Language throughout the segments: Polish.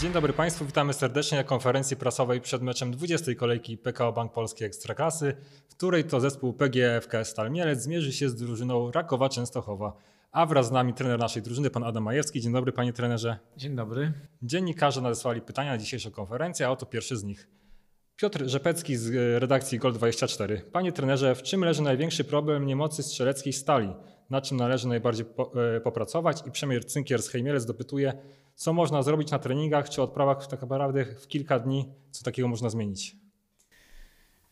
Dzień dobry Państwu, witamy serdecznie na konferencji prasowej przed meczem 20. kolejki PKO Bank Polski Ekstraklasy, w której to zespół PGFK Stal Mielec zmierzy się z drużyną Rakowa Częstochowa. A wraz z nami trener naszej drużyny, pan Adam Majewski. Dzień dobry panie trenerze. Dzień dobry. Dziennikarze nadesłali pytania na dzisiejszą konferencję, a oto pierwszy z nich. Piotr Rzepecki z redakcji Gol24. Panie trenerze, w czym leży największy problem niemocy strzeleckiej stali? Na czym należy najbardziej po, e, popracować? I Przemier Cynkier z Hejmielec dopytuje, co można zrobić na treningach czy odprawach tak naprawdę w kilka dni, co takiego można zmienić?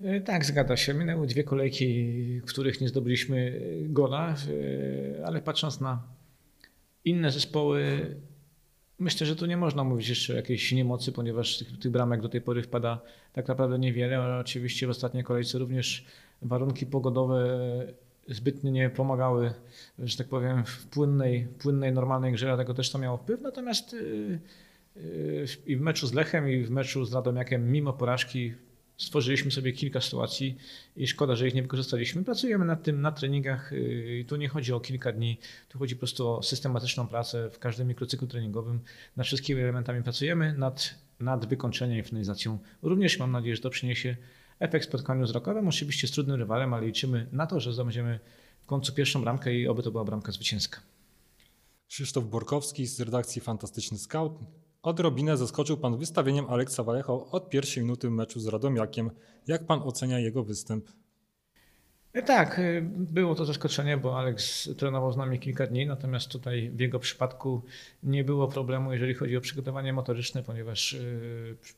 E, tak, zgadza się. Minęły dwie kolejki, w których nie zdobyliśmy gola, e, ale patrząc na inne zespoły, myślę, że tu nie można mówić jeszcze o jakiejś niemocy, ponieważ tych, tych bramek do tej pory wpada tak naprawdę niewiele, oczywiście w ostatniej kolejce również warunki pogodowe zbytnio nie pomagały, że tak powiem, w płynnej, płynnej normalnej grze, dlatego też to miało wpływ. Natomiast y, y, i w meczu z Lechem, i w meczu z Radomiakiem, mimo porażki, stworzyliśmy sobie kilka sytuacji i szkoda, że ich nie wykorzystaliśmy. Pracujemy nad tym na treningach. Y, tu nie chodzi o kilka dni, tu chodzi po prostu o systematyczną pracę w każdym mikrocyklu treningowym. Nad wszystkimi elementami pracujemy, nad, nad wykończeniem i finalizacją. Również mam nadzieję, że to przyniesie efekt spotkaniu z Rokowem. Oczywiście z trudnym rywalem, ale liczymy na to, że zdobędziemy w końcu pierwszą bramkę i oby to była bramka zwycięska. Krzysztof Borkowski z redakcji Fantastyczny Scout. Odrobinę zaskoczył pan wystawieniem Aleksa Walecho od pierwszej minuty meczu z Radomiakiem. Jak pan ocenia jego występ? E, tak, e, było to zaskoczenie, bo Alex trenował z nami kilka dni, natomiast tutaj w jego przypadku nie było problemu, jeżeli chodzi o przygotowanie motoryczne, ponieważ e,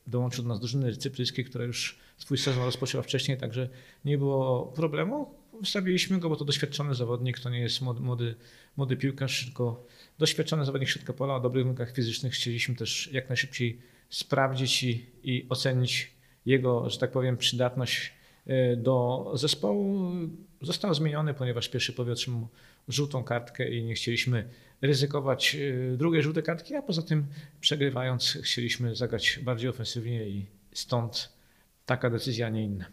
dołączył do nas drużyny cypryjskiej, która już swój sezon rozpoczęła wcześniej, także nie było problemu. Wstawiliśmy go, bo to doświadczony zawodnik, to nie jest młody, młody piłkarz, tylko doświadczony zawodnik środka pola o dobrych warunkach fizycznych. Chcieliśmy też jak najszybciej sprawdzić i, i ocenić jego, że tak powiem, przydatność do zespołu został zmieniony, ponieważ pierwszy powie otrzymał żółtą kartkę i nie chcieliśmy ryzykować e, drugiej żółtej kartki, a poza tym przegrywając chcieliśmy zagrać bardziej ofensywnie i stąd taka decyzja, a nie inna.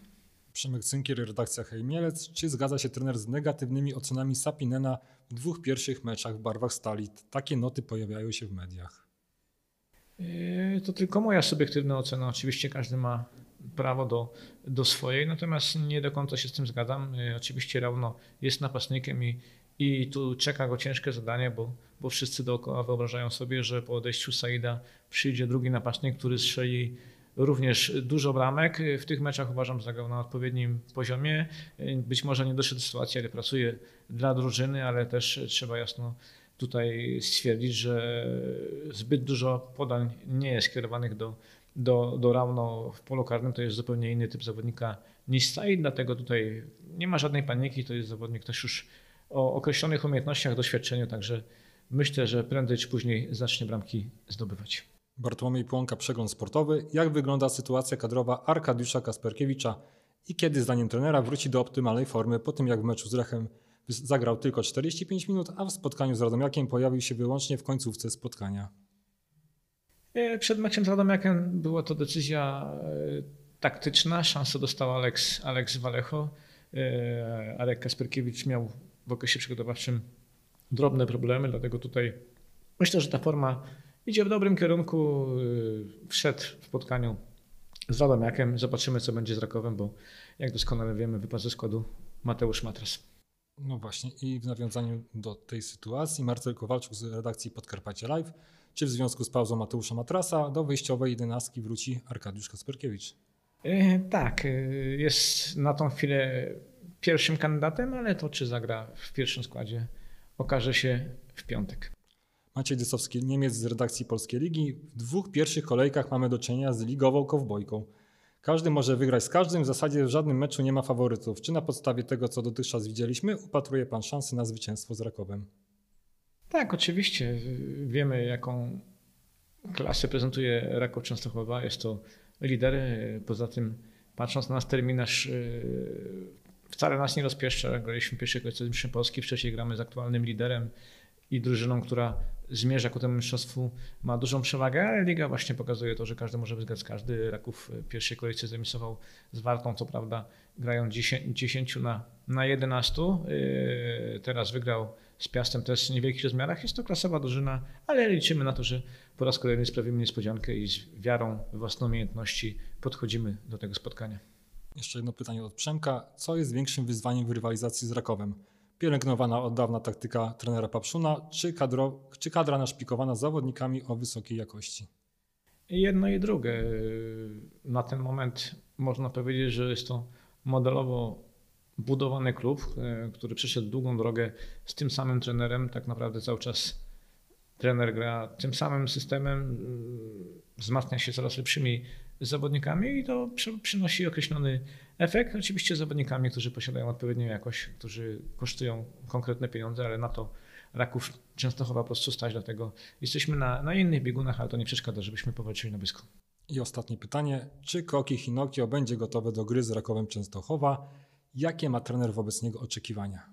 Przemek Cynkier, redakcja Hejmielec. Czy zgadza się trener z negatywnymi ocenami Sapinena w dwóch pierwszych meczach w barwach stali? Takie noty pojawiają się w mediach. E, to tylko moja subiektywna ocena. Oczywiście każdy ma prawo do, do swojej, natomiast nie do końca się z tym zgadzam. Y, oczywiście Rauno jest napastnikiem i, i tu czeka go ciężkie zadanie, bo, bo wszyscy dookoła wyobrażają sobie, że po odejściu Saida przyjdzie drugi napastnik, który strzeli również dużo bramek. W tych meczach uważam, że zagrał na odpowiednim poziomie. Y, być może nie doszedł do sytuacji, ale pracuje dla drużyny, ale też trzeba jasno tutaj stwierdzić, że zbyt dużo podań nie jest kierowanych do, do, do Rauno w polu karnym to jest zupełnie inny typ zawodnika niż Said, dlatego tutaj nie ma żadnej paniki, to jest zawodnik też już o określonych umiejętnościach, doświadczeniu, także myślę, że prędzej czy później zacznie bramki zdobywać. Bartłomiej Płonka, przegląd sportowy. Jak wygląda sytuacja kadrowa Arkadiusza Kasperkiewicza i kiedy zdaniem trenera wróci do optymalnej formy po tym jak w meczu z Rechem zagrał tylko 45 minut, a w spotkaniu z Radomiakiem pojawił się wyłącznie w końcówce spotkania? E, przed meczem z Radomiakiem była to decyzja e, taktyczna. Szansę dostał Alex, Alex Walecho. E, Arek Kasperkiewicz miał w okresie przygotowawczym drobne problemy, dlatego tutaj myślę, że ta forma idzie w dobrym kierunku. Wszedł w spotkaniu z Radomiakiem. Zobaczymy, co będzie z Rakowem, bo jak doskonale wiemy, wypadł ze składu Mateusz Matras. No właśnie i w nawiązaniu do tej sytuacji Marcel Kowalczuk z redakcji Podkarpacie Live czy w związku z pauzą Mateusza Matrasa do wyjściowej jedenastki wróci Arkadiusz Kasperkiewicz? E, tak, e, jest na tą chwilę pierwszym kandydatem, ale to czy zagra w pierwszym składzie okaże się w piątek. Maciej Dysowski, Niemiec z redakcji Polskiej Ligi. W dwóch pierwszych kolejkach mamy do czynienia z ligową kowbojką. Każdy może wygrać z każdym, w zasadzie w żadnym meczu nie ma faworytów. Czy na podstawie tego, co dotychczas widzieliśmy, upatruje Pan szansy na zwycięstwo z Rakowem? Tak, oczywiście. Wiemy, jaką klasę prezentuje Raków Częstochowa. Jest to lider. Poza tym, patrząc na nasz terminarz, yy, wcale nas nie rozpieszcza. Graliśmy pierwszej kolejce z Mistrzem Polski, wcześniej gramy z aktualnym liderem i drużyną, która zmierza ku temu mistrzostwu, ma dużą przewagę, ale liga właśnie pokazuje to, że każdy może wygrać. Każdy Raków w pierwszej kolejce zremisował z Wartą, co prawda grają 10, 10 na, na 11. Yy, teraz wygrał z Piastem też w niewielkich rozmiarach. Jest to klasowa drużyna, ale liczymy na to, że po raz kolejny sprawimy niespodziankę i z wiarą we własne umiejętności podchodzimy do tego spotkania. Jeszcze jedno pytanie od Przemka. Co jest większym wyzwaniem w rywalizacji z Rakowem? Pielęgnowana od dawna taktyka trenera Papszuna, czy, kadro, czy kadra naszpikowana zawodnikami o wysokiej jakości? Jedno i drugie. Na ten moment można powiedzieć, że jest to modelowo budowany klub, e, który przeszedł długą drogę z tym samym trenerem. Tak naprawdę cały czas trener gra tym samym systemem, e, wzmacnia się coraz lepszymi zawodnikami i to przy- przynosi określony efekt. Oczywiście z zawodnikami, którzy posiadają odpowiednią jakość, którzy kosztują konkretne pieniądze, ale na to Raków Częstochowa po prostu stać, dlatego jesteśmy na, na innych biegunach, ale to nie przeszkadza, żebyśmy powalczyli na blisku. I ostatnie pytanie. Czy Koki Hinokio będzie gotowe do gry z Rakowem Częstochowa? Jakie ma trener wobec niego oczekiwania?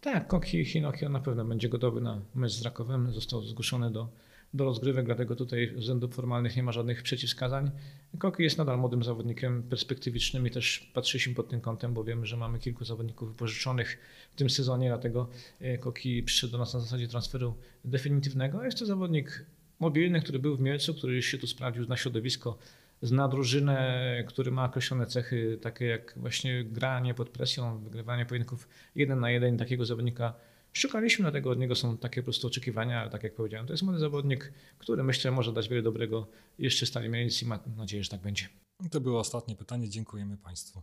Tak, Koki Hinokio na pewno będzie gotowy na mecz z Rakowem. Został zgłoszony do, do rozgrywek, dlatego tutaj ze względów formalnych nie ma żadnych przeciwwskazań. Koki jest nadal młodym zawodnikiem, perspektywicznym i też patrzyliśmy pod tym kątem, bo wiemy, że mamy kilku zawodników wypożyczonych w tym sezonie, dlatego e, Koki przyszedł do nas na zasadzie transferu definitywnego. Jest to zawodnik mobilny, który był w Mielcu, który się tu sprawdził, zna środowisko, zna drużynę, który ma określone cechy, takie jak właśnie granie pod presją, wygrywanie pojedynków jeden na jeden. Takiego zawodnika szukaliśmy, dlatego od niego są takie po prostu oczekiwania, tak jak powiedziałem, to jest młody zawodnik, który myślę może dać wiele dobrego jeszcze Stali Mielec i mam nadzieję, że tak będzie. To było ostatnie pytanie. Dziękujemy Państwu.